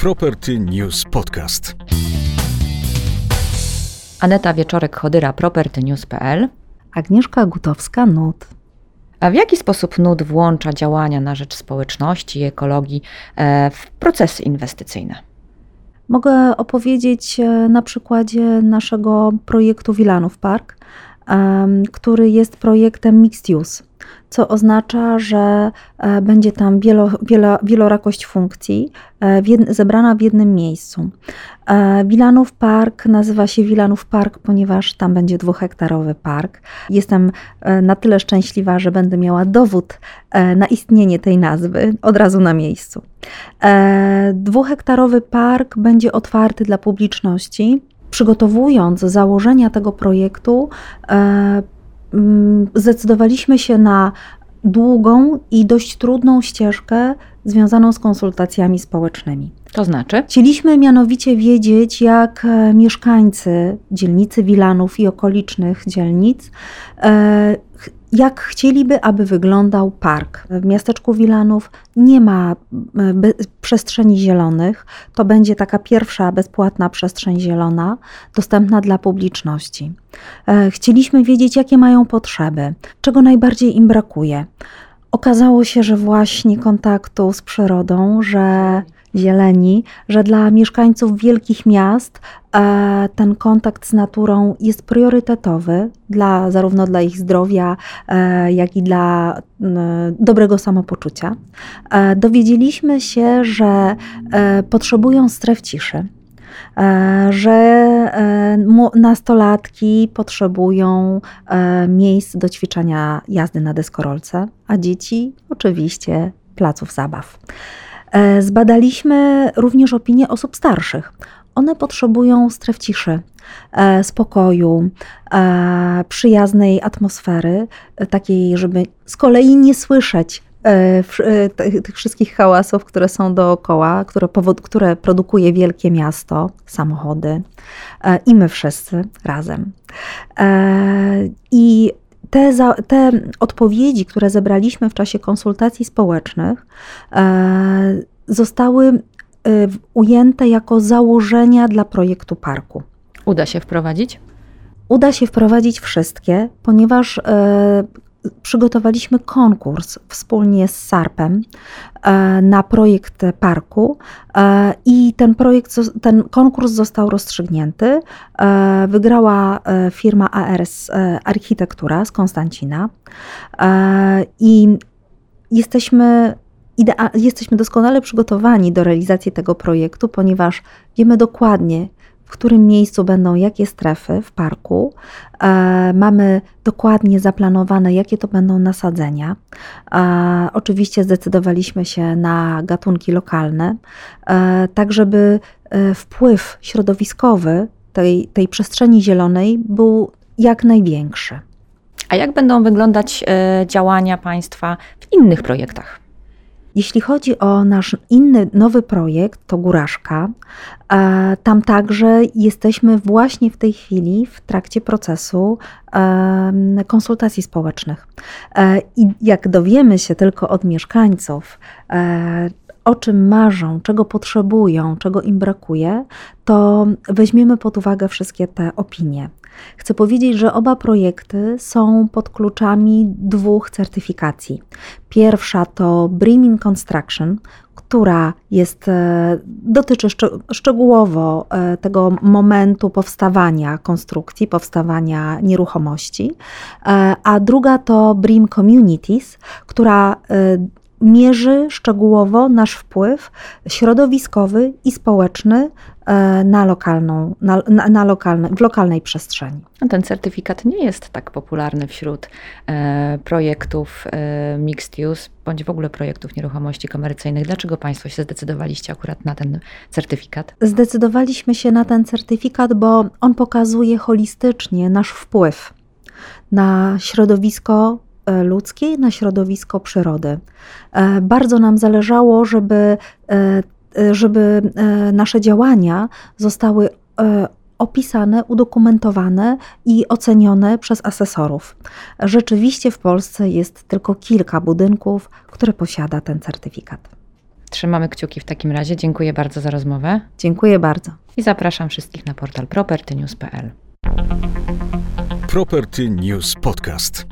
Property News Podcast. Aneta Wieczorek-Chodyra, propertynews.pl. Agnieszka Gutowska, NUT. A w jaki sposób NUT włącza działania na rzecz społeczności i ekologii e, w procesy inwestycyjne? Mogę opowiedzieć e, na przykładzie naszego projektu Wilanów Park, który jest projektem mixed use co oznacza, że e, będzie tam wielo, wielo, wielorakość funkcji e, w jed, zebrana w jednym miejscu. E, Wilanów Park nazywa się Wilanów Park, ponieważ tam będzie dwuhektarowy park. Jestem na tyle szczęśliwa, że będę miała dowód na istnienie tej nazwy od razu na miejscu. Dwuhektarowy park będzie otwarty dla publiczności. Przygotowując założenia tego projektu, Mm, zdecydowaliśmy się na długą i dość trudną ścieżkę związaną z konsultacjami społecznymi. To znaczy? Chcieliśmy mianowicie wiedzieć, jak e, mieszkańcy dzielnicy Wilanów i okolicznych dzielnic e, jak chcieliby, aby wyglądał park. W miasteczku Wilanów nie ma e, przestrzeni zielonych. To będzie taka pierwsza bezpłatna przestrzeń zielona, dostępna dla publiczności. Chcieliśmy wiedzieć, jakie mają potrzeby, czego najbardziej im brakuje. Okazało się, że właśnie kontaktu z przyrodą, że zieleni, że dla mieszkańców wielkich miast e, ten kontakt z naturą jest priorytetowy, dla, zarówno dla ich zdrowia, e, jak i dla dobrego samopoczucia. E, dowiedzieliśmy się, że potrzebują stref ciszy że nastolatki potrzebują miejsc do ćwiczenia jazdy na deskorolce, a dzieci oczywiście placów zabaw. E, zbadaliśmy również opinie osób starszych. One potrzebują stref ciszy, e, spokoju, e, przyjaznej atmosfery, takiej, żeby z kolei nie słyszeć tych wszystkich hałasów, które są dookoła, które, powod, które produkuje wielkie miasto, samochody i my wszyscy razem. I te, za, te odpowiedzi, które zebraliśmy w czasie konsultacji społecznych, e, zostały e, ujęte jako założenia dla projektu parku. Uda się wprowadzić? Uda się wprowadzić wszystkie, ponieważ e, przygotowaliśmy konkurs wspólnie z SARP-em e, na projekt parku e, i ten projekt, ten konkurs został rozstrzygnięty. E, wygrała firma ARS Architektura z Konstancina i jesteśmy jesteśmy doskonale przygotowani do realizacji tego projektu, ponieważ wiemy dokładnie, w którym miejscu będą jakie strefy w parku. E, mamy dokładnie zaplanowane, jakie to będą nasadzenia. E, oczywiście zdecydowaliśmy się na gatunki lokalne, e, tak żeby wpływ środowiskowy tej, tej przestrzeni zielonej był jak największy. A jak będą wyglądać działania państwa w innych projektach? Jeśli chodzi o nasz inny nowy projekt, to Góraszka, e, tam także jesteśmy właśnie w tej chwili w trakcie procesu konsultacji społecznych. E, I jak dowiemy się tylko od mieszkańców, e, o czym marzą, czego potrzebują, czego im brakuje, to weźmiemy pod uwagę wszystkie te opinie. Chcę powiedzieć, że oba projekty są pod kluczami dwóch certyfikacji. Pierwsza to Brimin Construction, która jest, e, dotyczy szczegółowo e, tego momentu powstawania konstrukcji, powstawania nieruchomości, e, a druga to Brim Communities, która mierzy szczegółowo nasz wpływ środowiskowy i społeczny e, na lokalną, na, na, na lokalne, w lokalnej przestrzeni. Ten certyfikat nie jest tak popularny wśród e, projektów e, mixed use, bądź w ogóle projektów nieruchomości komercyjnych. Dlaczego Państwo się zdecydowaliście akurat na ten certyfikat? Zdecydowaliśmy się na ten certyfikat, bo on pokazuje holistycznie nasz wpływ na środowisko ludzkiej na środowisko przyrody. E, bardzo nam zależało, żeby, e, żeby nasze działania zostały opisane, udokumentowane i ocenione przez asesorów. Rzeczywiście w Polsce jest tylko kilka budynków, które posiada ten certyfikat. Trzymamy kciuki w takim razie. Dziękuję bardzo za rozmowę. Dziękuję bardzo. I zapraszam wszystkich na portal propertynews.pl. Property News Podcast.